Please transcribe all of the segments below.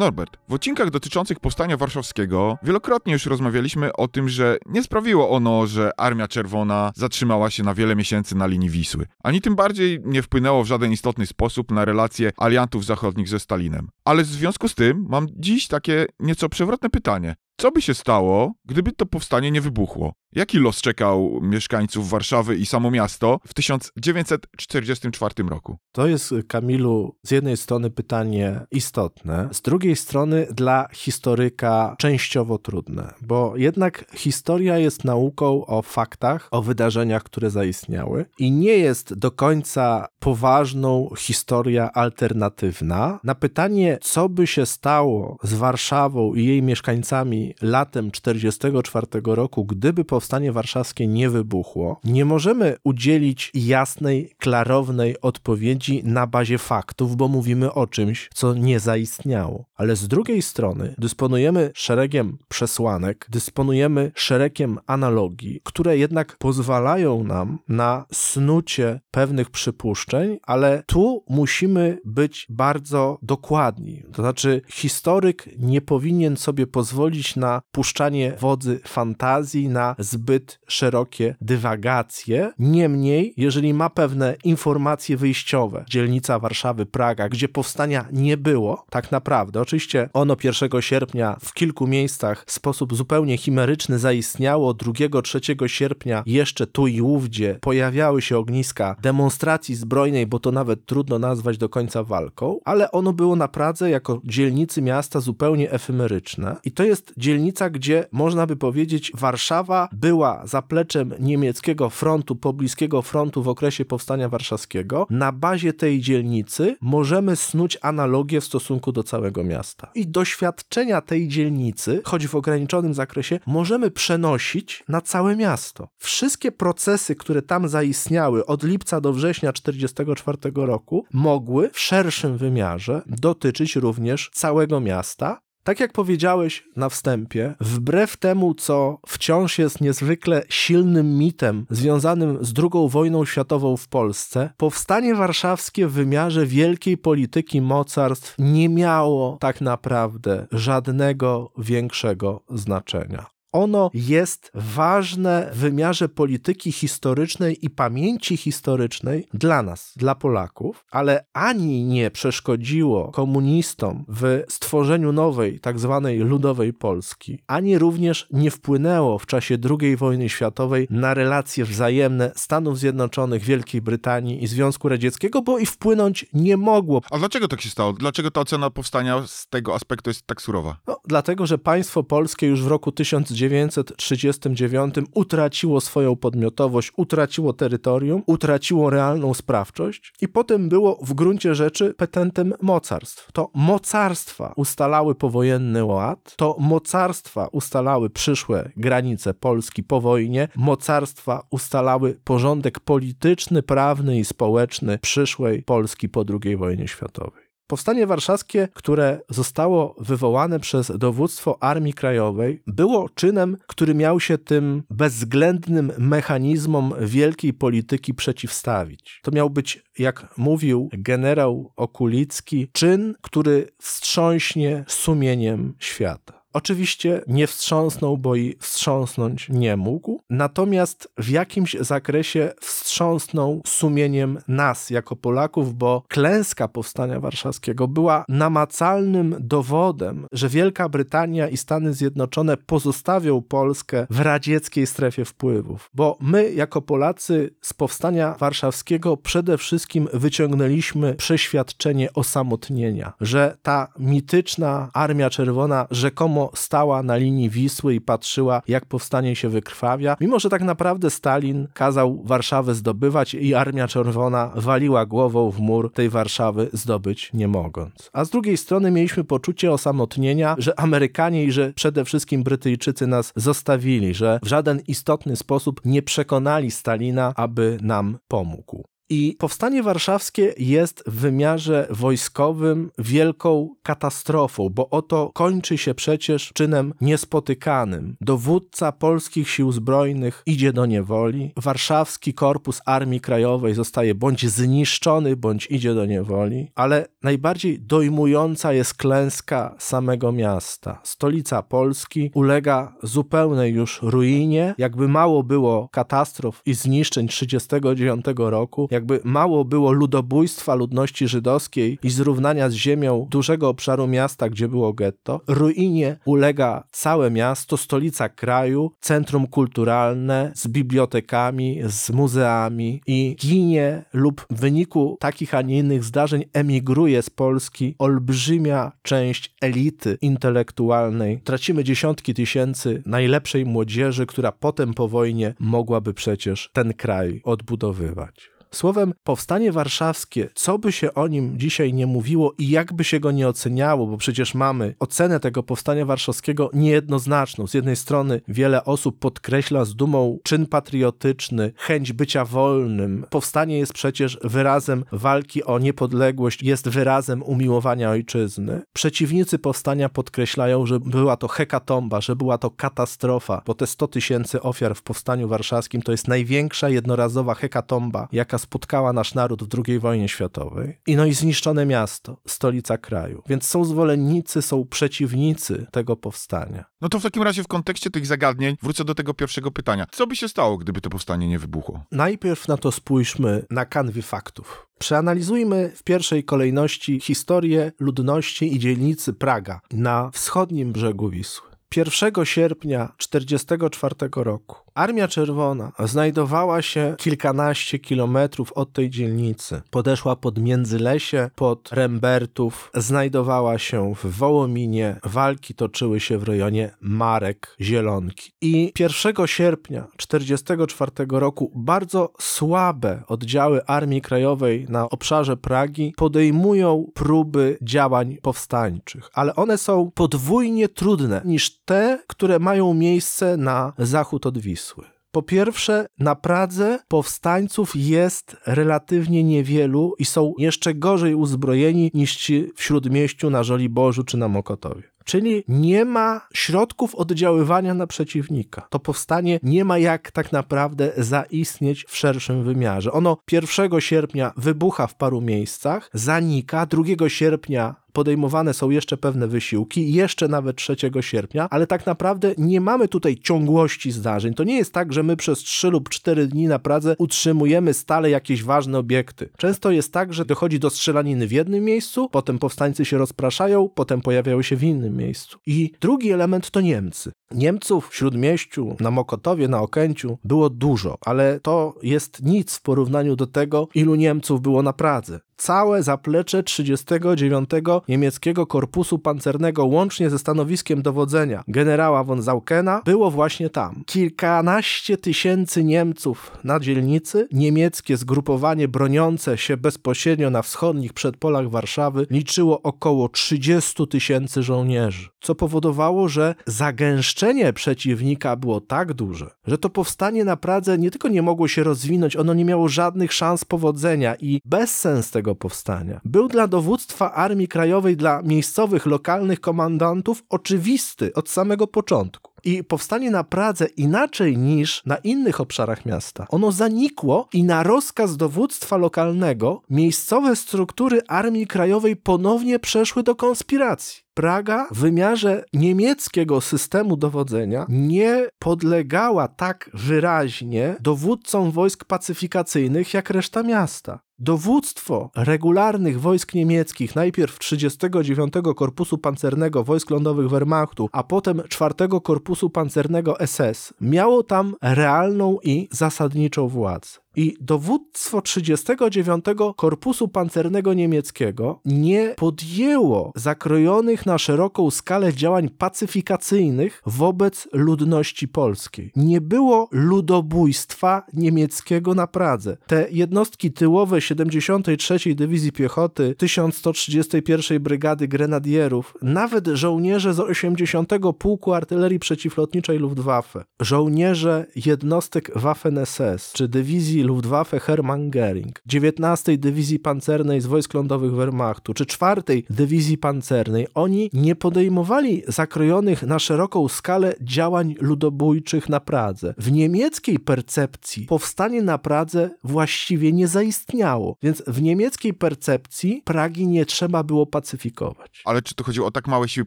Norbert, w odcinkach dotyczących powstania warszawskiego wielokrotnie już rozmawialiśmy o tym, że nie sprawiło ono, że Armia Czerwona zatrzymała się na wiele miesięcy na linii Wisły. Ani tym bardziej nie wpłynęło w żaden istotny sposób na relacje aliantów zachodnich ze Stalinem. Ale w związku z tym mam dziś takie nieco przewrotne pytanie. Co by się stało, gdyby to powstanie nie wybuchło? Jaki los czekał mieszkańców Warszawy i samo miasto w 1944 roku? To jest, Kamilu, z jednej strony pytanie istotne, z drugiej strony dla historyka częściowo trudne, bo jednak historia jest nauką o faktach, o wydarzeniach, które zaistniały i nie jest do końca poważną historia alternatywna. Na pytanie, co by się stało z Warszawą i jej mieszkańcami latem 1944 roku, gdyby po powstanie warszawskie nie wybuchło, nie możemy udzielić jasnej, klarownej odpowiedzi na bazie faktów, bo mówimy o czymś, co nie zaistniało. Ale z drugiej strony dysponujemy szeregiem przesłanek, dysponujemy szeregiem analogii, które jednak pozwalają nam na snucie pewnych przypuszczeń, ale tu musimy być bardzo dokładni. To znaczy, historyk nie powinien sobie pozwolić na puszczanie wodzy fantazji, na zbyt szerokie dywagacje. Niemniej, jeżeli ma pewne informacje wyjściowe, dzielnica Warszawy, Praga, gdzie powstania nie było, tak naprawdę, oczywiście ono 1 sierpnia w kilku miejscach w sposób zupełnie chimeryczny zaistniało, 2-3 sierpnia jeszcze tu i ówdzie pojawiały się ogniska demonstracji zbrojnej, bo to nawet trudno nazwać do końca walką, ale ono było na Pradze jako dzielnicy miasta zupełnie efemeryczne i to jest dzielnica, gdzie można by powiedzieć Warszawa była zapleczem niemieckiego frontu, pobliskiego frontu w okresie powstania warszawskiego, na bazie tej dzielnicy możemy snuć analogię w stosunku do całego miasta. I doświadczenia tej dzielnicy, choć w ograniczonym zakresie, możemy przenosić na całe miasto. Wszystkie procesy, które tam zaistniały od lipca do września 1944 roku, mogły w szerszym wymiarze dotyczyć również całego miasta, tak jak powiedziałeś na wstępie, wbrew temu, co wciąż jest niezwykle silnym mitem związanym z II wojną światową w Polsce, powstanie warszawskie w wymiarze wielkiej polityki mocarstw nie miało tak naprawdę żadnego większego znaczenia. Ono jest ważne w wymiarze polityki historycznej i pamięci historycznej dla nas, dla Polaków, ale ani nie przeszkodziło komunistom w stworzeniu nowej, tak zwanej ludowej Polski, ani również nie wpłynęło w czasie II wojny światowej na relacje wzajemne Stanów Zjednoczonych, Wielkiej Brytanii i Związku Radzieckiego, bo i wpłynąć nie mogło. A dlaczego tak się stało? Dlaczego ta ocena powstania z tego aspektu jest tak surowa? No, dlatego, że państwo polskie już w roku 1900 1939 utraciło swoją podmiotowość, utraciło terytorium, utraciło realną sprawczość i potem było w gruncie rzeczy petentem mocarstw. To mocarstwa ustalały powojenny ład, to mocarstwa ustalały przyszłe granice Polski po wojnie, mocarstwa ustalały porządek polityczny, prawny i społeczny przyszłej Polski po II wojnie światowej. Powstanie warszawskie, które zostało wywołane przez dowództwo Armii Krajowej, było czynem, który miał się tym bezwzględnym mechanizmom wielkiej polityki przeciwstawić. To miał być, jak mówił generał Okulicki, czyn, który wstrząśnie sumieniem świata. Oczywiście nie wstrząsnął, bo i wstrząsnąć nie mógł, natomiast w jakimś zakresie wstrząsnął sumieniem nas jako Polaków, bo klęska powstania warszawskiego była namacalnym dowodem, że Wielka Brytania i Stany Zjednoczone pozostawią Polskę w radzieckiej strefie wpływów. Bo my, jako Polacy, z powstania warszawskiego przede wszystkim wyciągnęliśmy przeświadczenie osamotnienia, że ta mityczna Armia Czerwona rzekomo stała na linii Wisły i patrzyła, jak powstanie się wykrwawia, mimo że tak naprawdę Stalin kazał Warszawę zdobywać i Armia Czerwona waliła głową w mur tej Warszawy zdobyć nie mogąc. A z drugiej strony mieliśmy poczucie osamotnienia, że Amerykanie i że przede wszystkim Brytyjczycy nas zostawili, że w żaden istotny sposób nie przekonali Stalina, aby nam pomógł. I powstanie warszawskie jest w wymiarze wojskowym wielką katastrofą, bo oto kończy się przecież czynem niespotykanym. Dowódca polskich sił zbrojnych idzie do niewoli, warszawski korpus Armii Krajowej zostaje bądź zniszczony, bądź idzie do niewoli, ale najbardziej dojmująca jest klęska samego miasta. Stolica Polski ulega zupełnej już ruinie, jakby mało było katastrof i zniszczeń 1939 roku, jakby mało było ludobójstwa ludności żydowskiej i zrównania z ziemią dużego obszaru miasta, gdzie było getto, ruinie ulega całe miasto, stolica kraju, centrum kulturalne z bibliotekami, z muzeami i ginie lub w wyniku takich, a nie innych zdarzeń emigruje z Polski olbrzymia część elity intelektualnej. Tracimy dziesiątki tysięcy najlepszej młodzieży, która potem po wojnie mogłaby przecież ten kraj odbudowywać. Słowem, powstanie warszawskie, co by się o nim dzisiaj nie mówiło i jakby się go nie oceniało, bo przecież mamy ocenę tego powstania warszawskiego niejednoznaczną. Z jednej strony wiele osób podkreśla z dumą czyn patriotyczny, chęć bycia wolnym. Powstanie jest przecież wyrazem walki o niepodległość, jest wyrazem umiłowania ojczyzny. Przeciwnicy powstania podkreślają, że była to hekatomba, że była to katastrofa, bo te 100 tysięcy ofiar w powstaniu warszawskim to jest największa jednorazowa hekatomba, jaka spotkała nasz naród w II wojnie światowej. I no i zniszczone miasto, stolica kraju. Więc są zwolennicy, są przeciwnicy tego powstania. No to w takim razie w kontekście tych zagadnień wrócę do tego pierwszego pytania. Co by się stało, gdyby to powstanie nie wybuchło? Najpierw na to spójrzmy na kanwie faktów. Przeanalizujmy w pierwszej kolejności historię ludności i dzielnicy Praga na wschodnim brzegu Wisły. 1 sierpnia 1944 roku Armia Czerwona znajdowała się kilkanaście kilometrów od tej dzielnicy. Podeszła pod Międzylesie, pod Rembertów, znajdowała się w Wołominie. Walki toczyły się w rejonie Marek Zielonki. I 1 sierpnia 1944 roku bardzo słabe oddziały Armii Krajowej na obszarze Pragi podejmują próby działań powstańczych, ale one są podwójnie trudne niż te, które mają miejsce na zachód od Wisły. Po pierwsze, na Pradze powstańców jest relatywnie niewielu i są jeszcze gorzej uzbrojeni niż ci w Śródmieściu, na Żoliborzu czy na Mokotowie. Czyli nie ma środków oddziaływania na przeciwnika. To powstanie nie ma jak tak naprawdę zaistnieć w szerszym wymiarze. Ono 1 sierpnia wybucha w paru miejscach, zanika, 2 sierpnia podejmowane są jeszcze pewne wysiłki, jeszcze nawet 3 sierpnia, ale tak naprawdę nie mamy tutaj ciągłości zdarzeń. To nie jest tak, że my przez 3 lub 4 dni na Pradze utrzymujemy stale jakieś ważne obiekty. Często jest tak, że dochodzi do strzelaniny w jednym miejscu, potem powstańcy się rozpraszają, potem pojawiają się w innym miejscu. I drugi element to Niemcy. Niemców w Śródmieściu, na Mokotowie, na Okęciu było dużo, ale to jest nic w porównaniu do tego, ilu Niemców było na Pradze całe zaplecze 39 niemieckiego korpusu pancernego łącznie ze stanowiskiem dowodzenia generała von Zaukena było właśnie tam. Kilkanaście tysięcy Niemców na dzielnicy, niemieckie zgrupowanie broniące się bezpośrednio na wschodnich przedpolach Warszawy liczyło około 30 tysięcy żołnierzy, co powodowało, że zagęszczenie przeciwnika było tak duże, że to powstanie na Pradze nie tylko nie mogło się rozwinąć, ono nie miało żadnych szans powodzenia i bezsens tego powstania był dla dowództwa Armii Krajowej dla miejscowych, lokalnych komandantów oczywisty od samego początku. I powstanie na Pradze inaczej niż na innych obszarach miasta. Ono zanikło i na rozkaz dowództwa lokalnego miejscowe struktury Armii Krajowej ponownie przeszły do konspiracji. Praga w wymiarze niemieckiego systemu dowodzenia nie podlegała tak wyraźnie dowódcom wojsk pacyfikacyjnych jak reszta miasta. Dowództwo regularnych wojsk niemieckich, najpierw 39 Korpusu Pancernego Wojsk Lądowych Wehrmachtu, a potem 4 Korpusu Pancernego SS, miało tam realną i zasadniczą władzę. I dowództwo 39 Korpusu Pancernego Niemieckiego nie podjęło zakrojonych na szeroką skalę działań pacyfikacyjnych wobec ludności polskiej. Nie było ludobójstwa niemieckiego na Pradze. Te jednostki tyłowe 73 Dywizji Piechoty, 1131 Brygady Grenadierów, nawet żołnierze z 80 Pułku Artylerii Przeciwlotniczej Luftwaffe, żołnierze jednostek Waffen-SS czy Dywizji Luftwaffe Hermann Göring, 19 Dywizji Pancernej z Wojsk Lądowych Wehrmachtu czy 4 Dywizji Pancernej, oni nie podejmowali zakrojonych na szeroką skalę działań ludobójczych na Pradze. W niemieckiej percepcji powstanie na Pradze właściwie nie zaistniało, więc w niemieckiej percepcji Pragi nie trzeba było pacyfikować. Ale czy to chodziło o tak małe siły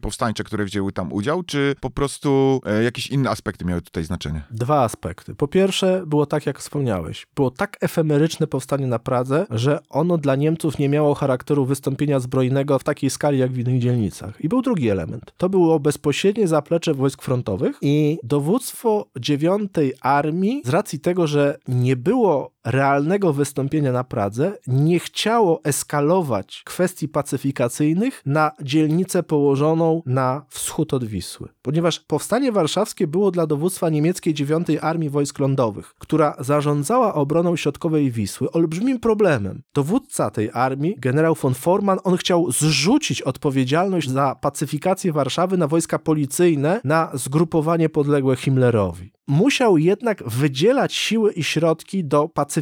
powstańcze, które wzięły tam udział, czy po prostu e, jakieś inne aspekty miały tutaj znaczenie? Dwa aspekty. Po pierwsze, było tak, jak wspomniałeś. Było tak efemeryczne powstanie na Pradze, że ono dla Niemców nie miało charakteru wystąpienia zbrojnego w takiej skali jak w innych dzielnicach. I był drugi element. To było bezpośrednie zaplecze wojsk frontowych i dowództwo 9 Armii, z racji tego, że nie było realnego wystąpienia na Pradze, nie chciało eskalować kwestii pacyfikacyjnych na dzielnicę położoną na wschód od Wisły. Ponieważ powstanie warszawskie było dla dowództwa niemieckiej 9 Armii Wojsk Lądowych, która zarządzała obroną środkowej Wisły, olbrzymim problemem. Dowódca tej armii, generał von Forman, on chciał zrzucić odpowiedzialność za pacyfikację Warszawy na wojska policyjne, na zgrupowanie podległe Himmlerowi. Musiał jednak wydzielać siły i środki do pacyfikacji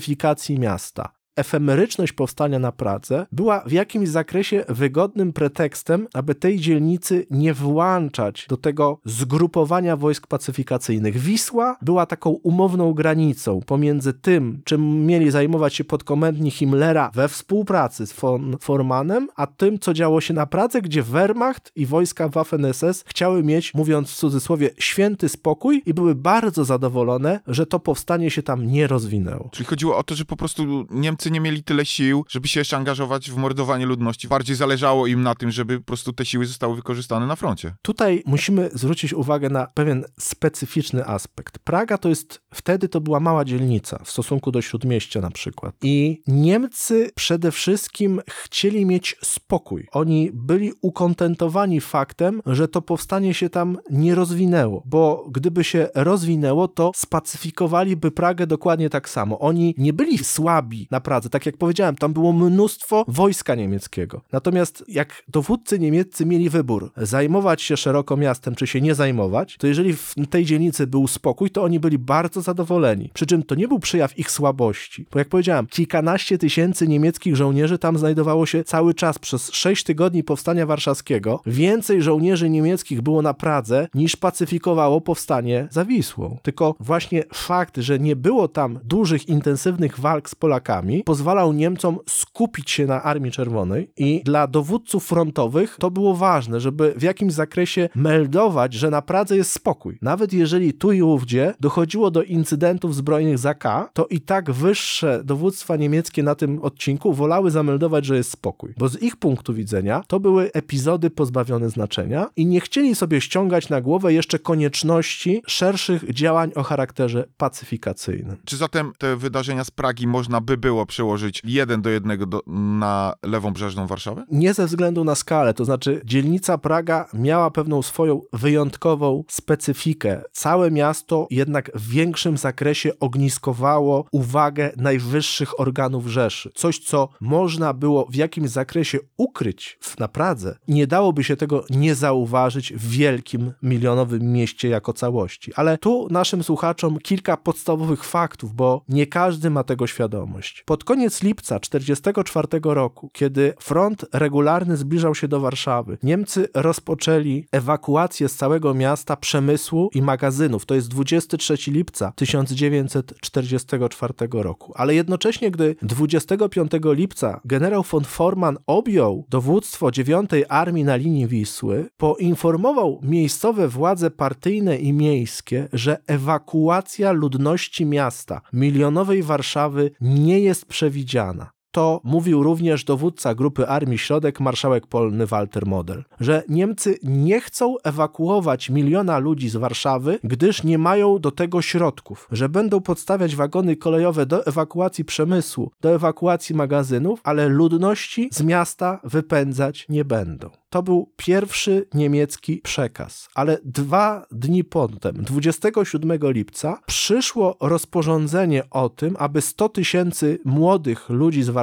miasta efemeryczność powstania na Pradze była w jakimś zakresie wygodnym pretekstem, aby tej dzielnicy nie włączać do tego zgrupowania wojsk pacyfikacyjnych. Wisła była taką umowną granicą pomiędzy tym, czym mieli zajmować się podkomendni Himmlera we współpracy z von Formanem, a tym, co działo się na Pradze, gdzie Wehrmacht i wojska Waffen-SS chciały mieć, mówiąc w cudzysłowie, święty spokój i były bardzo zadowolone, że to powstanie się tam nie rozwinęło. Czyli chodziło o to, że po prostu Niemcy nie mieli tyle sił, żeby się jeszcze angażować w mordowanie ludności. Bardziej zależało im na tym, żeby po prostu te siły zostały wykorzystane na froncie. Tutaj musimy zwrócić uwagę na pewien specyficzny aspekt. Praga to jest, wtedy to była mała dzielnica w stosunku do Śródmieścia na przykład. I Niemcy przede wszystkim chcieli mieć spokój. Oni byli ukontentowani faktem, że to powstanie się tam nie rozwinęło, bo gdyby się rozwinęło, to spacyfikowaliby Pragę dokładnie tak samo. Oni nie byli słabi na Pradze. Tak jak powiedziałem, tam było mnóstwo wojska niemieckiego. Natomiast jak dowódcy niemieccy mieli wybór, zajmować się szeroko miastem, czy się nie zajmować, to jeżeli w tej dzielnicy był spokój, to oni byli bardzo zadowoleni. Przy czym to nie był przejaw ich słabości, bo jak powiedziałem, kilkanaście tysięcy niemieckich żołnierzy tam znajdowało się cały czas przez sześć tygodni powstania warszawskiego. Więcej żołnierzy niemieckich było na Pradze niż pacyfikowało powstanie za Wisłą. Tylko właśnie fakt, że nie było tam dużych, intensywnych walk z Polakami, pozwalał Niemcom skupić się na Armii Czerwonej i dla dowódców frontowych to było ważne, żeby w jakimś zakresie meldować, że na Pradze jest spokój. Nawet jeżeli tu i ówdzie dochodziło do incydentów zbrojnych za K, to i tak wyższe dowództwa niemieckie na tym odcinku wolały zameldować, że jest spokój. Bo z ich punktu widzenia to były epizody pozbawione znaczenia i nie chcieli sobie ściągać na głowę jeszcze konieczności szerszych działań o charakterze pacyfikacyjnym. Czy zatem te wydarzenia z Pragi można by było przełożyć jeden do jednego do, na lewą brzeżną Warszawę? Nie ze względu na skalę, to znaczy dzielnica Praga miała pewną swoją wyjątkową specyfikę. Całe miasto jednak w większym zakresie ogniskowało uwagę najwyższych organów Rzeszy. Coś, co można było w jakimś zakresie ukryć na Pradze, nie dałoby się tego nie zauważyć w wielkim, milionowym mieście jako całości. Ale tu naszym słuchaczom kilka podstawowych faktów, bo nie każdy ma tego świadomość. Pod Pod koniec lipca 1944 roku, kiedy front regularny zbliżał się do Warszawy, Niemcy rozpoczęli ewakuację z całego miasta przemysłu i magazynów. To jest 23 lipca 1944 roku. Ale jednocześnie, gdy 25 lipca generał von Forman objął dowództwo 9 Armii na linii Wisły, poinformował miejscowe władze partyjne i miejskie, że ewakuacja ludności miasta, milionowej Warszawy, nie jest przewidziana. To mówił również dowódca grupy Armii Środek, marszałek polny Walter Model, że Niemcy nie chcą ewakuować miliona ludzi z Warszawy, gdyż nie mają do tego środków, że będą podstawiać wagony kolejowe do ewakuacji przemysłu, do ewakuacji magazynów, ale ludności z miasta wypędzać nie będą. To był pierwszy niemiecki przekaz, ale dwa dni potem, 27 lipca, przyszło rozporządzenie o tym, aby 100 tysięcy młodych ludzi z Warszawy,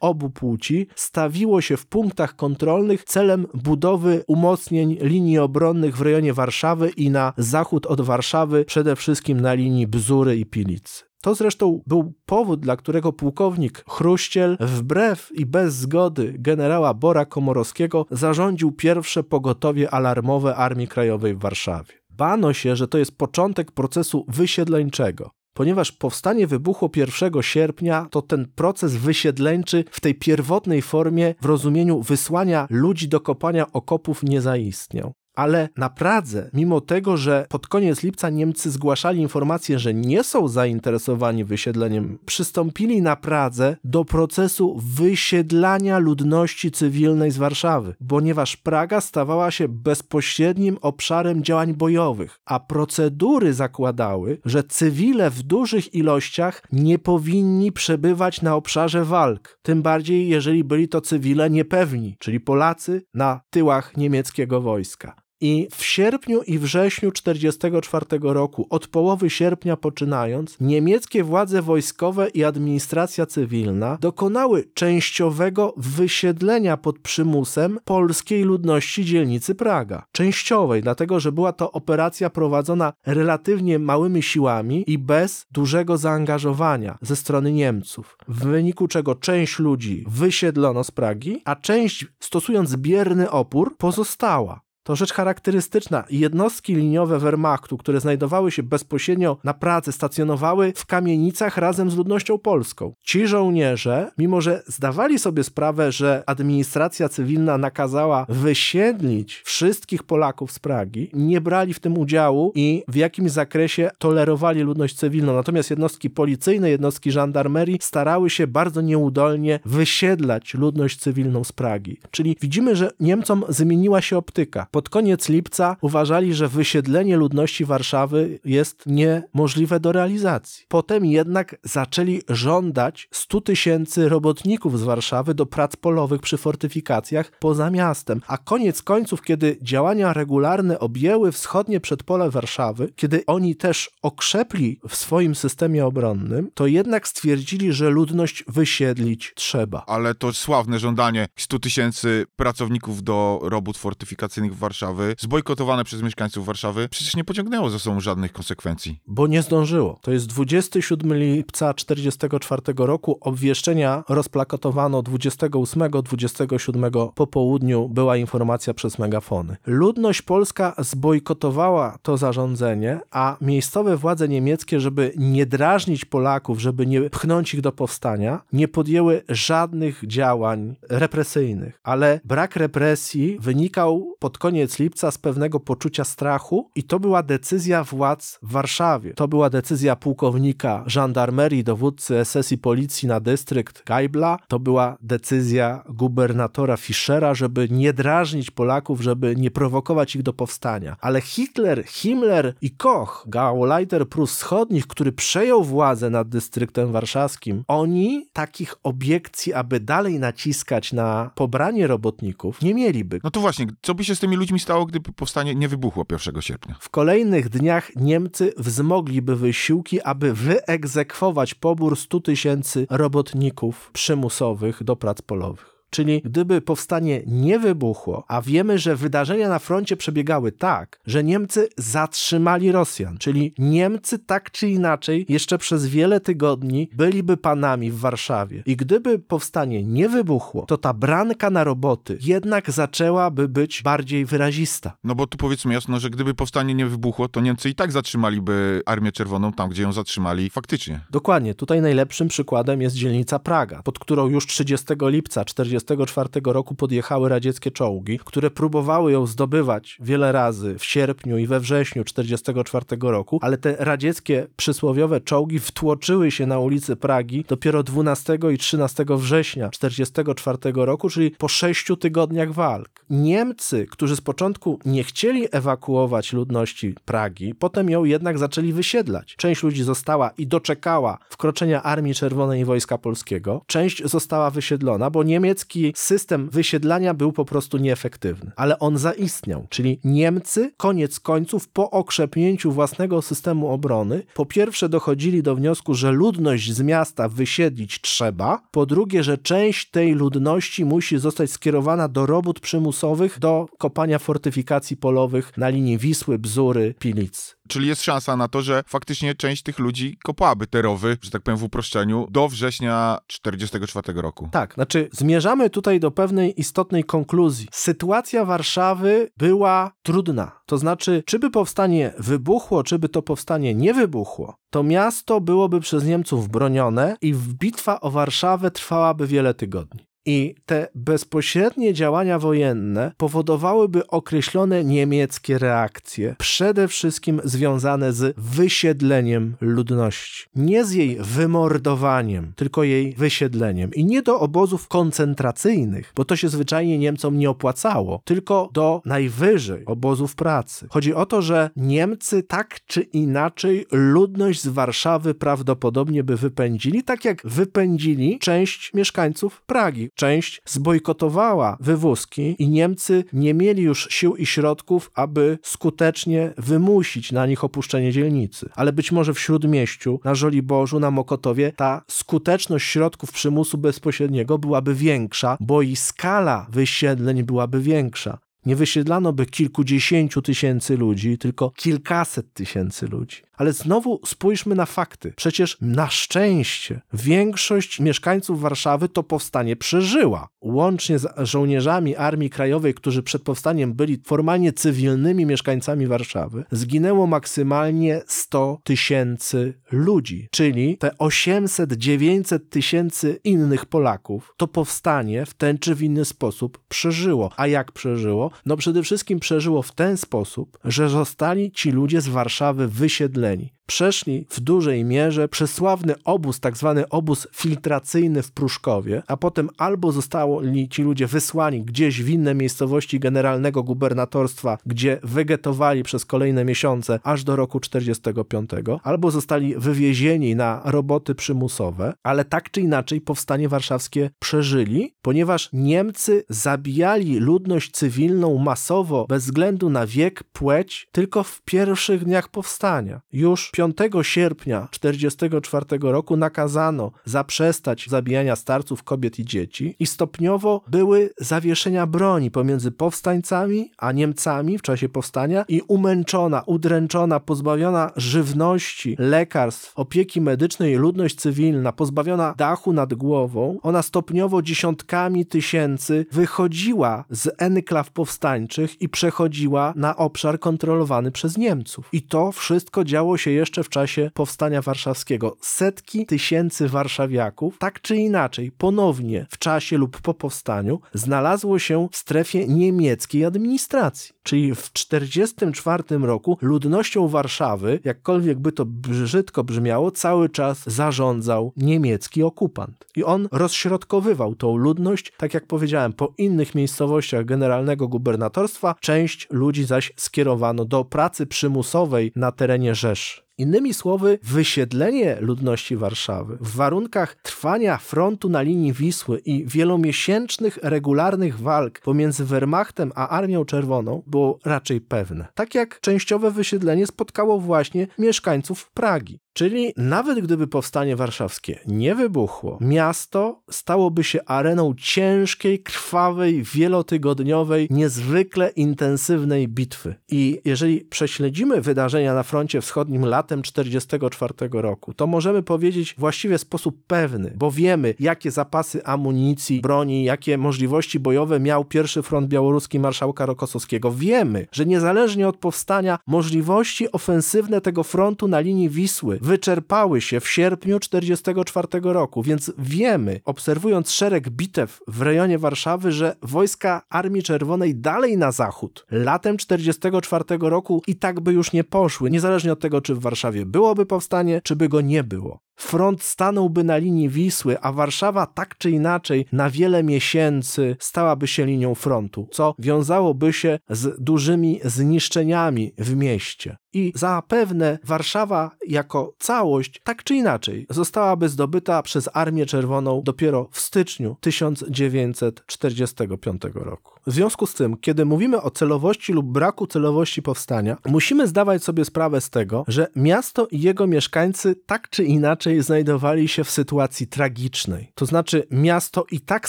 obu płci, stawiło się w punktach kontrolnych celem budowy umocnień linii obronnych w rejonie Warszawy i na zachód od Warszawy, przede wszystkim na linii Bzury i Pilicy. To zresztą był powód, dla którego pułkownik Chruściel wbrew i bez zgody generała Bora Komorowskiego zarządził pierwsze pogotowie alarmowe Armii Krajowej w Warszawie. Bano się, że to jest początek procesu wysiedleńczego. Ponieważ powstanie wybuchło 1 sierpnia, to ten proces wysiedleńczy w tej pierwotnej formie, w rozumieniu wysłania ludzi do kopania okopów, nie zaistniał. Ale na Pradze, mimo tego, że pod koniec lipca Niemcy zgłaszali informację, że nie są zainteresowani wysiedleniem, przystąpili na Pradze do procesu wysiedlania ludności cywilnej z Warszawy, ponieważ Praga stawała się bezpośrednim obszarem działań bojowych, a procedury zakładały, że cywile w dużych ilościach nie powinni przebywać na obszarze walk, tym bardziej jeżeli byli to cywile niepewni, czyli Polacy na tyłach niemieckiego wojska. I w sierpniu i wrześniu 1944 roku, od połowy sierpnia poczynając, niemieckie władze wojskowe i administracja cywilna dokonały częściowego wysiedlenia pod przymusem polskiej ludności dzielnicy Praga. Częściowej, dlatego że była to operacja prowadzona relatywnie małymi siłami i bez dużego zaangażowania ze strony Niemców, w wyniku czego część ludzi wysiedlono z Pragi, a część, stosując bierny opór, pozostała. To rzecz charakterystyczna. Jednostki liniowe Wehrmachtu, które znajdowały się bezpośrednio na pracy, stacjonowały w kamienicach razem z ludnością polską. Ci żołnierze, mimo że zdawali sobie sprawę, że administracja cywilna nakazała wysiedlić wszystkich Polaków z Pragi, nie brali w tym udziału i w jakimś zakresie tolerowali ludność cywilną. Natomiast jednostki policyjne, jednostki żandarmerii starały się bardzo nieudolnie wysiedlać ludność cywilną z Pragi. Czyli widzimy, że Niemcom zmieniła się optyka pod koniec lipca uważali, że wysiedlenie ludności Warszawy jest niemożliwe do realizacji. Potem jednak zaczęli żądać 100 tysięcy robotników z Warszawy do prac polowych przy fortyfikacjach poza miastem. A koniec końców, kiedy działania regularne objęły wschodnie przedpole Warszawy, kiedy oni też okrzepli w swoim systemie obronnym, to jednak stwierdzili, że ludność wysiedlić trzeba. Ale to sławne żądanie 100 tysięcy pracowników do robót fortyfikacyjnych w Warszawy, zbojkotowane przez mieszkańców Warszawy, przecież nie pociągnęło za sobą żadnych konsekwencji. Bo nie zdążyło. To jest 27 lipca 1944 roku. Obwieszczenia rozplakatowano 28-27 po południu. Była informacja przez megafony. Ludność polska zbojkotowała to zarządzenie, a miejscowe władze niemieckie, żeby nie drażnić Polaków, żeby nie pchnąć ich do powstania, nie podjęły żadnych działań represyjnych. Ale brak represji wynikał pod koniec koniec lipca z pewnego poczucia strachu i to była decyzja władz w Warszawie. To była decyzja pułkownika żandarmerii, dowódcy SS i policji na dystrykt Geibla. To była decyzja gubernatora Fischera, żeby nie drażnić Polaków, żeby nie prowokować ich do powstania. Ale Hitler, Himmler i Koch, Gauleiter Prus Wschodnich, który przejął władzę nad dystryktem warszawskim, oni takich obiekcji, aby dalej naciskać na pobranie robotników, nie mieliby. No to właśnie, co by się z tymi ludźmi stało, gdyby powstanie nie wybuchło 1 sierpnia? W kolejnych dniach Niemcy wzmogliby wysiłki, aby wyegzekwować pobór 100 tysięcy robotników przymusowych do prac polowych. Czyli gdyby powstanie nie wybuchło, a wiemy, że wydarzenia na froncie przebiegały tak, że Niemcy zatrzymali Rosjan, czyli Niemcy tak czy inaczej jeszcze przez wiele tygodni byliby panami w Warszawie. I gdyby powstanie nie wybuchło, to ta branka na roboty jednak zaczęłaby być bardziej wyrazista. No bo tu powiedzmy jasno, że gdyby powstanie nie wybuchło, to Niemcy i tak zatrzymaliby Armię Czerwoną tam, gdzie ją zatrzymali faktycznie. Dokładnie. Tutaj najlepszym przykładem jest dzielnica Praga, pod którą już 30 lipca 1944 roku podjechały radzieckie czołgi, które próbowały ją zdobywać wiele razy w sierpniu i we wrześniu 1944 roku, ale te radzieckie przysłowiowe czołgi wtłoczyły się na ulicy Pragi dopiero 12 i 13 września 1944 roku, czyli po sześciu tygodniach walk. Niemcy, którzy z początku nie chcieli ewakuować ludności Pragi, potem ją jednak zaczęli wysiedlać. Część ludzi została i doczekała wkroczenia Armii Czerwonej i Wojska Polskiego. Część została wysiedlona, bo niemiecki system wysiedlania był po prostu nieefektywny. Ale on zaistniał, czyli Niemcy koniec końców po okrzepnięciu własnego systemu obrony po pierwsze dochodzili do wniosku, że ludność z miasta wysiedlić trzeba, po drugie, że część tej ludności musi zostać skierowana do robót przymusowych, do kopania fortyfikacji polowych na linii Wisły, Bzury, Pilic. Czyli jest szansa na to, że faktycznie część tych ludzi kopałaby te rowy, że tak powiem w uproszczeniu, do września 1944 roku. Tak, znaczy zmierzamy tutaj do pewnej istotnej konkluzji. Sytuacja Warszawy była trudna. To znaczy, czy by powstanie wybuchło, czy by to powstanie nie wybuchło, to miasto byłoby przez Niemców bronione i bitwa o Warszawę trwałaby wiele tygodni. I te bezpośrednie działania wojenne powodowałyby określone niemieckie reakcje, przede wszystkim związane z wysiedleniem ludności. Nie z jej wymordowaniem, tylko jej wysiedleniem. I nie do obozów koncentracyjnych, bo to się zwyczajnie Niemcom nie opłacało, tylko do najwyżej obozów pracy. Chodzi o to, że Niemcy tak czy inaczej ludność z Warszawy prawdopodobnie by wypędzili, tak jak wypędzili część mieszkańców Pragi część zbojkotowała wywózki i Niemcy nie mieli już sił i środków, aby skutecznie wymusić na nich opuszczenie dzielnicy. Ale być może w Śródmieściu, na Żoliborzu, na Mokotowie ta skuteczność środków przymusu bezpośredniego byłaby większa, bo i skala wysiedleń byłaby większa. Nie wysiedlano by kilkudziesięciu tysięcy ludzi, tylko kilkaset tysięcy ludzi. Ale znowu spójrzmy na fakty. Przecież na szczęście większość mieszkańców Warszawy to powstanie przeżyła. Łącznie z żołnierzami Armii Krajowej, którzy przed powstaniem byli formalnie cywilnymi mieszkańcami Warszawy, zginęło maksymalnie 100 tysięcy ludzi. Czyli te 800-900 tysięcy innych Polaków to powstanie w ten czy w inny sposób przeżyło. A jak przeżyło? No przede wszystkim przeżyło w ten sposób, że zostali ci ludzie z Warszawy wysiedleni przeszli w dużej mierze przez sławny obóz, tak zwany obóz filtracyjny w Pruszkowie, a potem albo zostali ci ludzie wysłani gdzieś w inne miejscowości generalnego gubernatorstwa, gdzie wegetowali przez kolejne miesiące aż do roku 45, albo zostali wywiezieni na roboty przymusowe, ale tak czy inaczej powstanie warszawskie przeżyli, ponieważ Niemcy zabijali ludność cywilną masowo bez względu na wiek, płeć, tylko w pierwszych dniach powstania. Już 5 sierpnia 1944 roku nakazano zaprzestać zabijania starców, kobiet i dzieci i stopniowo były zawieszenia broni pomiędzy powstańcami a Niemcami w czasie powstania i umęczona, udręczona, pozbawiona żywności, lekarstw, opieki medycznej ludność cywilna, pozbawiona dachu nad głową, ona stopniowo dziesiątkami tysięcy wychodziła z enklaw powstańczych i przechodziła na obszar kontrolowany przez Niemców. I to wszystko działo się jeszcze w czasie powstania warszawskiego. Setki tysięcy warszawiaków, tak czy inaczej, ponownie w czasie lub po powstaniu, znalazło się w strefie niemieckiej administracji. Czyli w 1944 roku ludnością Warszawy, jakkolwiek by to brzydko brzmiało, cały czas zarządzał niemiecki okupant. I on rozśrodkowywał tą ludność, tak jak powiedziałem, po innych miejscowościach generalnego gubernatorstwa, część ludzi zaś skierowano do pracy przymusowej na terenie Rzeszy. Innymi słowy, wysiedlenie ludności Warszawy w warunkach trwania frontu na linii Wisły i wielomiesięcznych, regularnych walk pomiędzy Wehrmachtem a Armią Czerwoną było raczej pewne. Tak jak częściowe wysiedlenie spotkało właśnie mieszkańców Pragi. Czyli nawet gdyby powstanie warszawskie nie wybuchło, miasto stałoby się areną ciężkiej, krwawej, wielotygodniowej, niezwykle intensywnej bitwy. I jeżeli prześledzimy wydarzenia na froncie wschodnim latem 1944 roku, to możemy powiedzieć właściwie w sposób pewny, bo wiemy, jakie zapasy amunicji, broni, jakie możliwości bojowe miał pierwszy front białoruski marszałka Rokosowskiego. Wiemy, że niezależnie od powstania możliwości ofensywne tego frontu na linii Wisły wyczerpały się w sierpniu 1944 roku, więc wiemy, obserwując szereg bitew w rejonie Warszawy, że wojska Armii Czerwonej dalej na zachód latem 1944 roku i tak by już nie poszły, niezależnie od tego, czy w Warszawie byłoby powstanie, czy by go nie było. Front stanąłby na linii Wisły, a Warszawa tak czy inaczej na wiele miesięcy stałaby się linią frontu, co wiązałoby się z dużymi zniszczeniami w mieście. I zapewne Warszawa jako całość tak czy inaczej zostałaby zdobyta przez Armię Czerwoną dopiero w styczniu 1945 roku. W związku z tym, kiedy mówimy o celowości lub braku celowości powstania, musimy zdawać sobie sprawę z tego, że miasto i jego mieszkańcy tak czy inaczej znajdowali się w sytuacji tragicznej. To znaczy, miasto i tak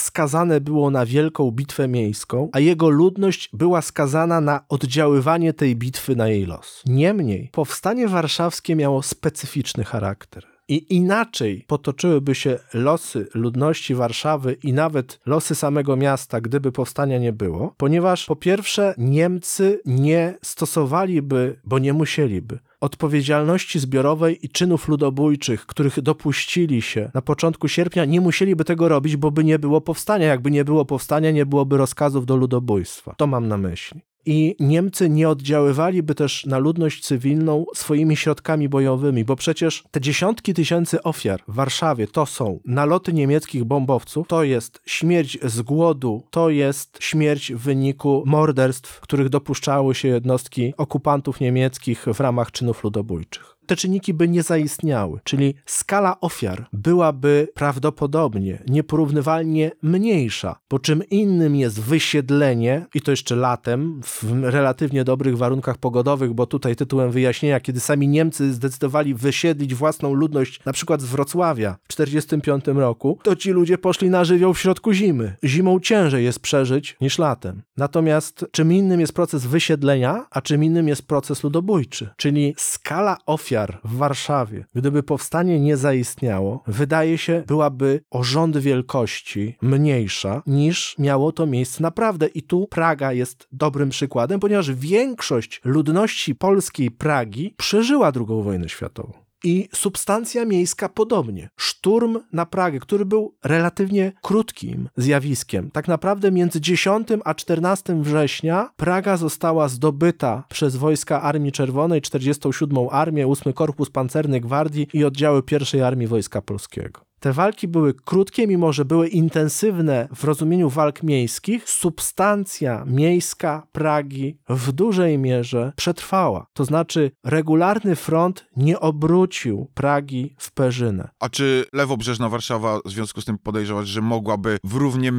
skazane było na wielką bitwę miejską, a jego ludność była skazana na oddziaływanie tej bitwy na jej los. Niemniej, powstanie warszawskie miało specyficzny charakter i inaczej potoczyłyby się losy ludności Warszawy i nawet losy samego miasta, gdyby powstania nie było, ponieważ po pierwsze Niemcy nie stosowaliby, bo nie musieliby, odpowiedzialności zbiorowej i czynów ludobójczych, których dopuścili się na początku sierpnia, nie musieliby tego robić, bo by nie było powstania. Jakby nie było powstania, nie byłoby rozkazów do ludobójstwa. To mam na myśli i Niemcy nie oddziaływaliby też na ludność cywilną swoimi środkami bojowymi, bo przecież te dziesiątki tysięcy ofiar w Warszawie to są naloty niemieckich bombowców, to jest śmierć z głodu, to jest śmierć w wyniku morderstw, których dopuszczały się jednostki okupantów niemieckich w ramach czynów ludobójczych te czynniki by nie zaistniały, czyli skala ofiar byłaby prawdopodobnie nieporównywalnie mniejsza, bo czym innym jest wysiedlenie, i to jeszcze latem, w relatywnie dobrych warunkach pogodowych, bo tutaj tytułem wyjaśnienia, kiedy sami Niemcy zdecydowali wysiedlić własną ludność, na przykład z Wrocławia w 1945 roku, to ci ludzie poszli na żywioł w środku zimy. Zimą ciężej jest przeżyć niż latem. Natomiast czym innym jest proces wysiedlenia, a czym innym jest proces ludobójczy, czyli skala ofiar ofiar w Warszawie, gdyby powstanie nie zaistniało, wydaje się, byłaby o rząd wielkości mniejsza niż miało to miejsce naprawdę. I tu Praga jest dobrym przykładem, ponieważ większość ludności polskiej Pragi przeżyła II wojnę światową i substancja miejska podobnie. Szturm na Pragę, który był relatywnie krótkim zjawiskiem. Tak naprawdę między 10 a 14 września Praga została zdobyta przez wojska Armii Czerwonej, 47. Armię, 8 Korpus Pancerny Gwardii i oddziały I Armii Wojska Polskiego. Te walki były krótkie, mimo że były intensywne w rozumieniu walk miejskich. Substancja miejska Pragi w dużej mierze przetrwała. To znaczy, regularny front nie obrócił Pragi w perzynę. A czy lewobrzeżna Warszawa w związku z tym podejrzewać, że mogłaby w równie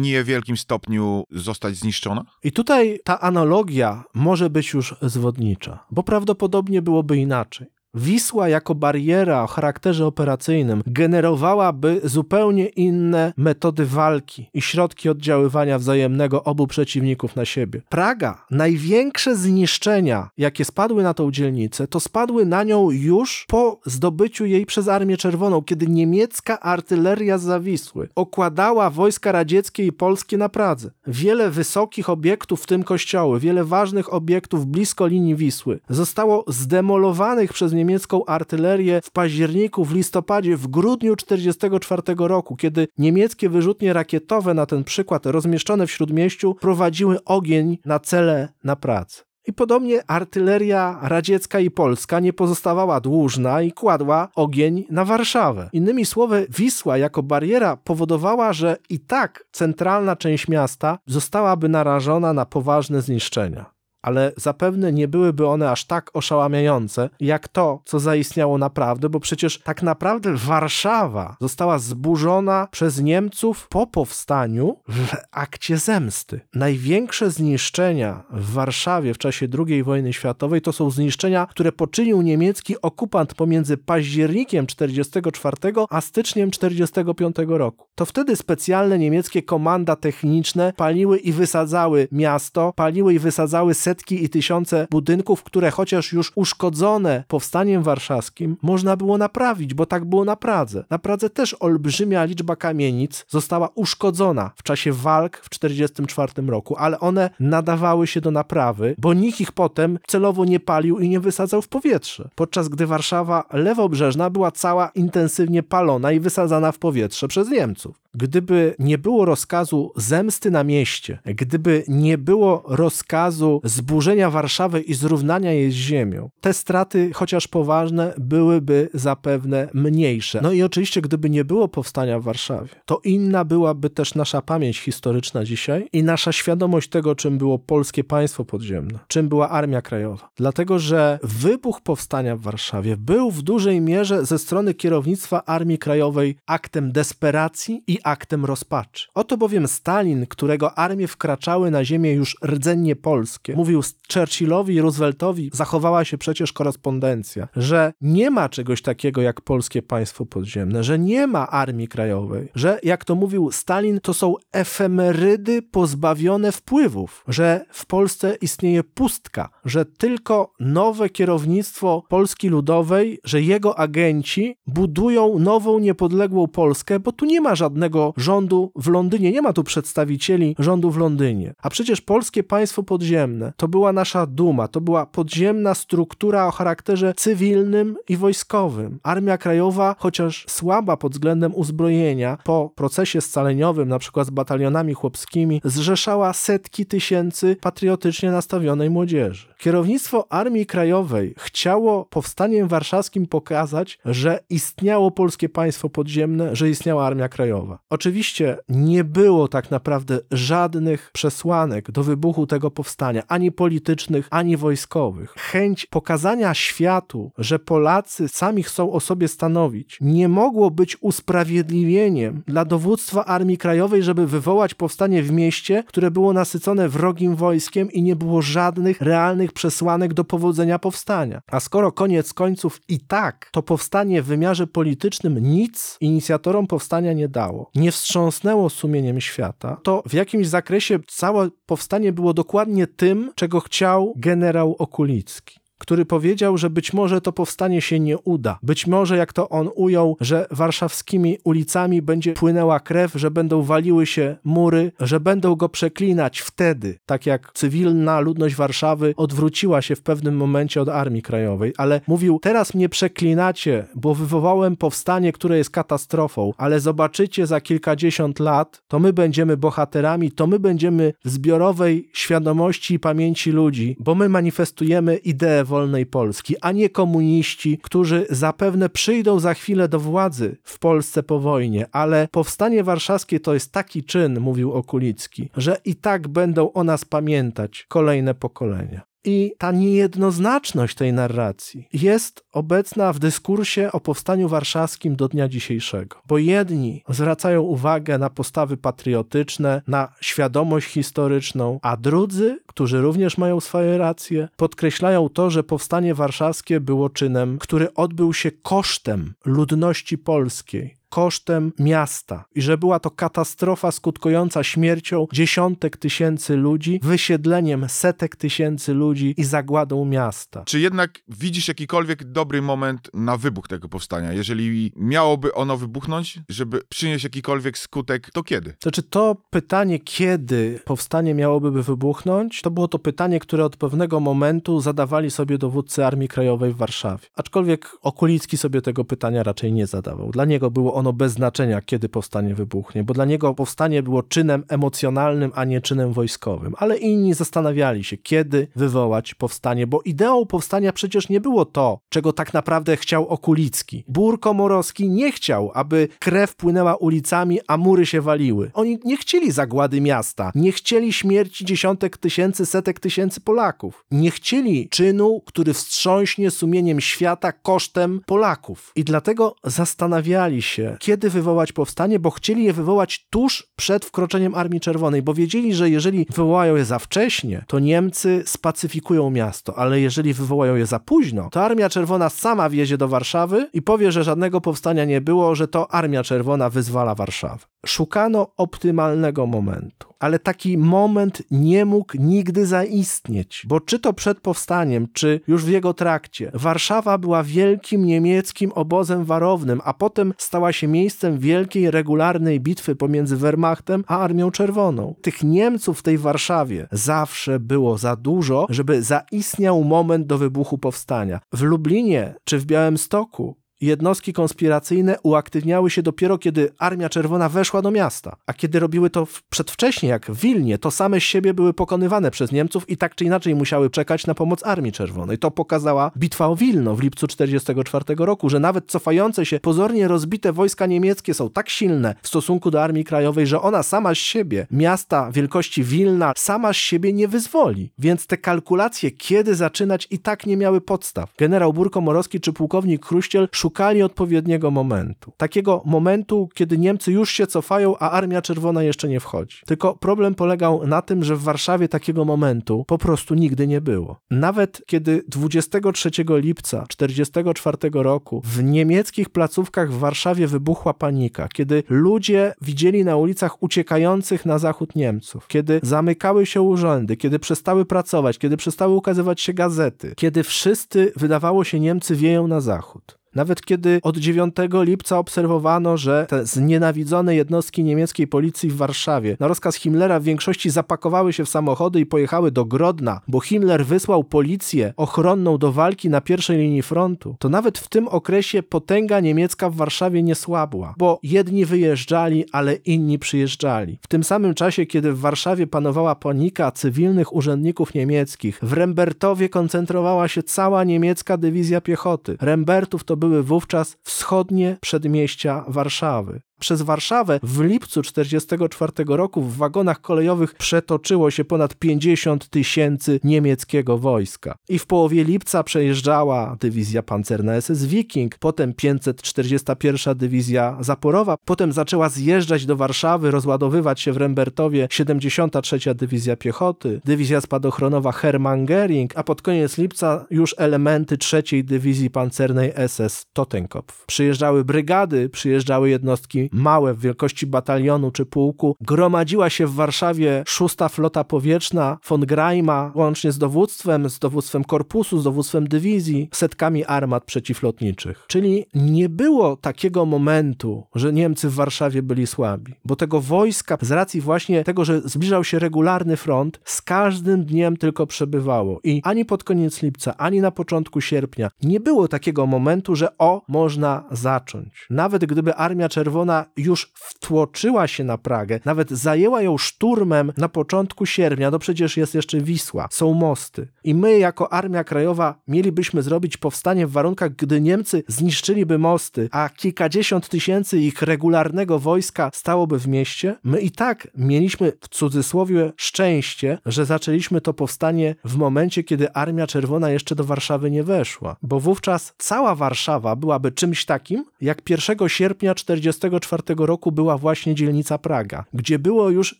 niewielkim stopniu zostać zniszczona? I tutaj ta analogia może być już zwodnicza, bo prawdopodobnie byłoby inaczej. Wisła jako bariera o charakterze operacyjnym generowałaby zupełnie inne metody walki i środki oddziaływania wzajemnego obu przeciwników na siebie. Praga, największe zniszczenia, jakie spadły na tą dzielnicę, to spadły na nią już po zdobyciu jej przez Armię Czerwoną, kiedy niemiecka artyleria z Zawisły okładała wojska radzieckie i polskie na Pradze. Wiele wysokich obiektów, w tym kościoły, wiele ważnych obiektów blisko linii Wisły zostało zdemolowanych przez niemieckie niemiecką artylerię w październiku, w listopadzie, w grudniu 1944 roku, kiedy niemieckie wyrzutnie rakietowe, na ten przykład rozmieszczone w śródmieściu, prowadziły ogień na cele na pracę. I podobnie artyleria radziecka i polska nie pozostawała dłużna i kładła ogień na Warszawę. Innymi słowy, Wisła jako bariera powodowała, że i tak centralna część miasta zostałaby narażona na poważne zniszczenia. Ale zapewne nie byłyby one aż tak oszałamiające, jak to, co zaistniało naprawdę, bo przecież tak naprawdę Warszawa została zburzona przez Niemców po powstaniu w akcie zemsty. Największe zniszczenia w Warszawie w czasie II wojny światowej to są zniszczenia, które poczynił niemiecki okupant pomiędzy październikiem 44 a styczniem 45 roku. To wtedy specjalne niemieckie komanda techniczne paliły i wysadzały miasto, paliły i wysadzały setki i tysiące budynków, które chociaż już uszkodzone powstaniem warszawskim można było naprawić, bo tak było na Pradze. Na Pradze też olbrzymia liczba kamienic została uszkodzona w czasie walk w 1944 roku, ale one nadawały się do naprawy, bo nikt ich potem celowo nie palił i nie wysadzał w powietrze. Podczas gdy Warszawa lewobrzeżna była cała intensywnie palona i wysadzana w powietrze przez Niemców. Gdyby nie było rozkazu zemsty na mieście, gdyby nie było rozkazu zburzenia Warszawy i zrównania jej z ziemią, te straty, chociaż poważne, byłyby zapewne mniejsze. No i oczywiście, gdyby nie było powstania w Warszawie, to inna byłaby też nasza pamięć historyczna dzisiaj i nasza świadomość tego, czym było polskie państwo podziemne, czym była Armia Krajowa. Dlatego, że wybuch powstania w Warszawie był w dużej mierze ze strony kierownictwa Armii Krajowej aktem desperacji i aktem rozpaczy. Oto bowiem Stalin, którego armie wkraczały na ziemię już rdzennie polskie, mówił Churchillowi i Rooseveltowi, zachowała się przecież korespondencja, że nie ma czegoś takiego jak polskie państwo podziemne, że nie ma armii krajowej, że jak to mówił Stalin, to są efemerydy pozbawione wpływów, że w Polsce istnieje pustka, że tylko nowe kierownictwo Polski Ludowej, że jego agenci budują nową, niepodległą Polskę, bo tu nie ma żadnego rządu w Londynie, nie ma tu przedstawicieli rządu w Londynie. A przecież polskie państwo podziemne to była nasza duma, to była podziemna struktura o charakterze cywilnym i wojskowym. Armia Krajowa, chociaż słaba pod względem uzbrojenia, po procesie scaleniowym, na przykład z batalionami chłopskimi, zrzeszała setki tysięcy patriotycznie nastawionej młodzieży. Kierownictwo Armii Krajowej chciało powstaniem warszawskim pokazać, że istniało polskie państwo podziemne, że istniała Armia Krajowa. Oczywiście nie było tak naprawdę żadnych przesłanek do wybuchu tego powstania, ani politycznych, ani wojskowych. Chęć pokazania światu, że Polacy sami chcą o sobie stanowić, nie mogło być usprawiedliwieniem dla dowództwa Armii Krajowej, żeby wywołać powstanie w mieście, które było nasycone wrogim wojskiem i nie było żadnych realnych przesłanek do powodzenia powstania. A skoro koniec końców i tak to powstanie w wymiarze politycznym nic inicjatorom powstania nie dało, nie wstrząsnęło sumieniem świata, to w jakimś zakresie całe powstanie było dokładnie tym, czego chciał generał Okulicki który powiedział, że być może to powstanie się nie uda. Być może, jak to on ujął, że warszawskimi ulicami będzie płynęła krew, że będą waliły się mury, że będą go przeklinać wtedy, tak jak cywilna ludność Warszawy odwróciła się w pewnym momencie od Armii Krajowej. Ale mówił, teraz mnie przeklinacie, bo wywołałem powstanie, które jest katastrofą, ale zobaczycie za kilkadziesiąt lat, to my będziemy bohaterami, to my będziemy w zbiorowej świadomości i pamięci ludzi, bo my manifestujemy ideę wolnej Polski, a nie komuniści, którzy zapewne przyjdą za chwilę do władzy w Polsce po wojnie, ale powstanie warszawskie to jest taki czyn, mówił Okulicki, że i tak będą o nas pamiętać kolejne pokolenia. I ta niejednoznaczność tej narracji jest obecna w dyskursie o powstaniu warszawskim do dnia dzisiejszego. Bo jedni zwracają uwagę na postawy patriotyczne, na świadomość historyczną, a drudzy, którzy również mają swoje racje, podkreślają to, że powstanie warszawskie było czynem, który odbył się kosztem ludności polskiej kosztem miasta i że była to katastrofa skutkująca śmiercią dziesiątek tysięcy ludzi, wysiedleniem setek tysięcy ludzi i zagładą miasta. Czy jednak widzisz jakikolwiek dobry moment na wybuch tego powstania? Jeżeli miałoby ono wybuchnąć, żeby przynieść jakikolwiek skutek, to kiedy? Znaczy to pytanie, kiedy powstanie miałoby wybuchnąć, to było to pytanie, które od pewnego momentu zadawali sobie dowódcy Armii Krajowej w Warszawie. Aczkolwiek Okulicki sobie tego pytania raczej nie zadawał. Dla niego było ono bez znaczenia, kiedy powstanie wybuchnie, bo dla niego powstanie było czynem emocjonalnym, a nie czynem wojskowym. Ale inni zastanawiali się, kiedy wywołać powstanie, bo ideą powstania przecież nie było to, czego tak naprawdę chciał Okulicki. Bór Komorowski nie chciał, aby krew płynęła ulicami, a mury się waliły. Oni nie chcieli zagłady miasta, nie chcieli śmierci dziesiątek tysięcy, setek tysięcy Polaków. Nie chcieli czynu, który wstrząśnie sumieniem świata kosztem Polaków. I dlatego zastanawiali się, kiedy wywołać powstanie, bo chcieli je wywołać tuż przed wkroczeniem Armii Czerwonej, bo wiedzieli, że jeżeli wywołają je za wcześnie, to Niemcy spacyfikują miasto, ale jeżeli wywołają je za późno, to Armia Czerwona sama wjedzie do Warszawy i powie, że żadnego powstania nie było, że to Armia Czerwona wyzwala Warszawę. Szukano optymalnego momentu, ale taki moment nie mógł nigdy zaistnieć, bo czy to przed powstaniem, czy już w jego trakcie, Warszawa była wielkim niemieckim obozem warownym, a potem stała się miejscem wielkiej, regularnej bitwy pomiędzy Wehrmachtem a Armią Czerwoną. Tych Niemców w tej Warszawie zawsze było za dużo, żeby zaistniał moment do wybuchu powstania. W Lublinie czy w Białymstoku Jednostki konspiracyjne uaktywniały się dopiero, kiedy Armia Czerwona weszła do miasta, a kiedy robiły to przedwcześnie, jak w Wilnie, to same siebie były pokonywane przez Niemców i tak czy inaczej musiały czekać na pomoc Armii Czerwonej. To pokazała bitwa o Wilno w lipcu 1944 roku, że nawet cofające się, pozornie rozbite wojska niemieckie są tak silne w stosunku do Armii Krajowej, że ona sama z siebie, miasta wielkości Wilna, sama z siebie nie wyzwoli. Więc te kalkulacje, kiedy zaczynać, i tak nie miały podstaw. Generał Burko-Morowski czy pułkownik Chruściel szukali odpowiedniego momentu. Takiego momentu, kiedy Niemcy już się cofają, a Armia Czerwona jeszcze nie wchodzi. Tylko problem polegał na tym, że w Warszawie takiego momentu po prostu nigdy nie było. Nawet kiedy 23 lipca 1944 roku w niemieckich placówkach w Warszawie wybuchła panika, kiedy ludzie widzieli na ulicach uciekających na zachód Niemców, kiedy zamykały się urzędy, kiedy przestały pracować, kiedy przestały ukazywać się gazety, kiedy wszyscy, wydawało się, Niemcy wieją na zachód. Nawet kiedy od 9 lipca obserwowano, że te znienawidzone jednostki niemieckiej policji w Warszawie na rozkaz Himmlera w większości zapakowały się w samochody i pojechały do Grodna, bo Himmler wysłał policję ochronną do walki na pierwszej linii frontu, to nawet w tym okresie potęga niemiecka w Warszawie nie słabła, bo jedni wyjeżdżali, ale inni przyjeżdżali. W tym samym czasie, kiedy w Warszawie panowała panika cywilnych urzędników niemieckich, w Rembertowie koncentrowała się cała niemiecka dywizja piechoty. Rembertów to był były wówczas wschodnie przedmieścia Warszawy. Przez Warszawę w lipcu 1944 roku w wagonach kolejowych przetoczyło się ponad 50 tysięcy niemieckiego wojska. I w połowie lipca przejeżdżała dywizja pancerna SS Viking, potem 541 dywizja zaporowa, potem zaczęła zjeżdżać do Warszawy, rozładowywać się w Rembertowie 73 dywizja piechoty, dywizja spadochronowa Hermann Göring, a pod koniec lipca już elementy trzeciej dywizji pancernej SS Totenkopf. Przyjeżdżały brygady, przyjeżdżały jednostki małe w wielkości batalionu czy pułku, gromadziła się w Warszawie szósta flota powietrzna von Greima, łącznie z dowództwem, z dowództwem korpusu, z dowództwem dywizji, setkami armat przeciwlotniczych. Czyli nie było takiego momentu, że Niemcy w Warszawie byli słabi, bo tego wojska z racji właśnie tego, że zbliżał się regularny front, z każdym dniem tylko przebywało i ani pod koniec lipca, ani na początku sierpnia nie było takiego momentu, że o, można zacząć. Nawet gdyby Armia Czerwona już wtłoczyła się na Pragę, nawet zajęła ją szturmem na początku sierpnia, no przecież jest jeszcze Wisła, są mosty. I my jako Armia Krajowa mielibyśmy zrobić powstanie w warunkach, gdy Niemcy zniszczyliby mosty, a kilkadziesiąt tysięcy ich regularnego wojska stałoby w mieście. My i tak mieliśmy w cudzysłowie szczęście, że zaczęliśmy to powstanie w momencie, kiedy Armia Czerwona jeszcze do Warszawy nie weszła, bo wówczas cała Warszawa byłaby czymś takim, jak 1 sierpnia 1944 1944 roku była właśnie dzielnica Praga, gdzie było już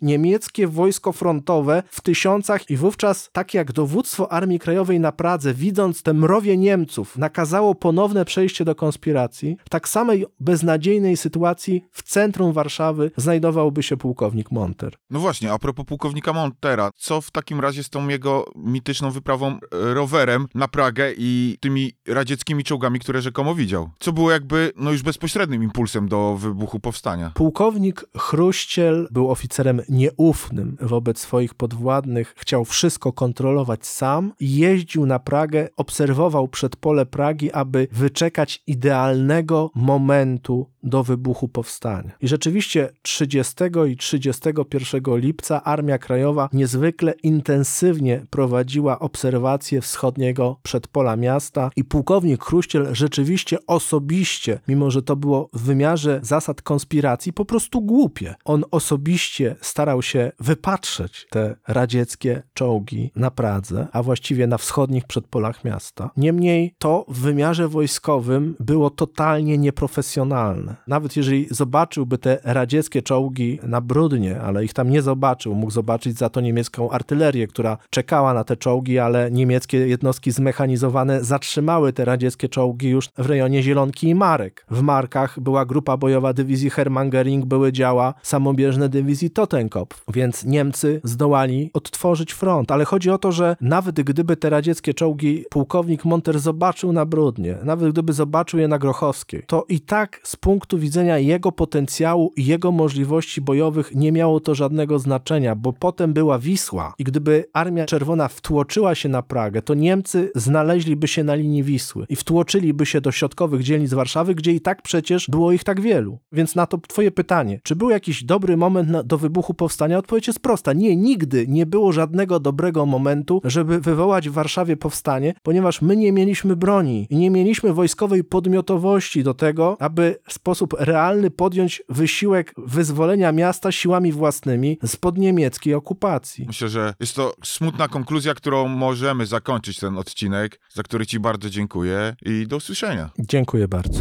niemieckie wojsko frontowe w tysiącach i wówczas, tak jak dowództwo Armii Krajowej na Pradze, widząc te mrowie Niemców, nakazało ponowne przejście do konspiracji, w tak samej beznadziejnej sytuacji w centrum Warszawy znajdowałby się pułkownik Monter. No właśnie, a propos pułkownika Montera, co w takim razie z tą jego mityczną wyprawą e, rowerem na Pragę i tymi radzieckimi czołgami, które rzekomo widział? Co było jakby, no już bezpośrednim impulsem do wybuchu wybuchu powstania. Pułkownik Chruściel był oficerem nieufnym wobec swoich podwładnych, chciał wszystko kontrolować sam, jeździł na Pragę, obserwował przedpole Pragi, aby wyczekać idealnego momentu do wybuchu powstania. I rzeczywiście 30 i 31 lipca Armia Krajowa niezwykle intensywnie prowadziła obserwację wschodniego przedpola miasta i pułkownik Chruściel rzeczywiście osobiście, mimo że to było w wymiarze zasad konspiracji, po prostu głupie. On osobiście starał się wypatrzeć te radzieckie czołgi na Pradze, a właściwie na wschodnich przedpolach miasta. Niemniej to w wymiarze wojskowym było totalnie nieprofesjonalne. Nawet jeżeli zobaczyłby te radzieckie czołgi na Brudnie, ale ich tam nie zobaczył, mógł zobaczyć za to niemiecką artylerię, która czekała na te czołgi, ale niemieckie jednostki zmechanizowane zatrzymały te radzieckie czołgi już w rejonie Zielonki i Marek. W Markach była grupa bojowa dywizji Hermann Göring, były działa samobieżne dywizji Totenkopf, więc Niemcy zdołali odtworzyć front, ale chodzi o to, że nawet gdyby te radzieckie czołgi pułkownik Monter zobaczył na Brudnie, nawet gdyby zobaczył je na Grochowskiej, to i tak z punktu widzenia jego potencjału i jego możliwości bojowych nie miało to żadnego znaczenia, bo potem była Wisła i gdyby Armia Czerwona wtłoczyła się na Pragę, to Niemcy znaleźliby się na linii Wisły i wtłoczyliby się do środkowych dzielnic Warszawy, gdzie i tak przecież było ich tak wielu. Więc na to twoje pytanie, czy był jakiś dobry moment na, do wybuchu powstania? Odpowiedź jest prosta. Nie, nigdy nie było żadnego dobrego momentu, żeby wywołać w Warszawie powstanie, ponieważ my nie mieliśmy broni i nie mieliśmy wojskowej podmiotowości do tego, aby w sposób realny podjąć wysiłek wyzwolenia miasta siłami własnymi spod niemieckiej okupacji. Myślę, że jest to smutna konkluzja, którą możemy zakończyć ten odcinek, za który Ci bardzo dziękuję i do usłyszenia. Dziękuję bardzo.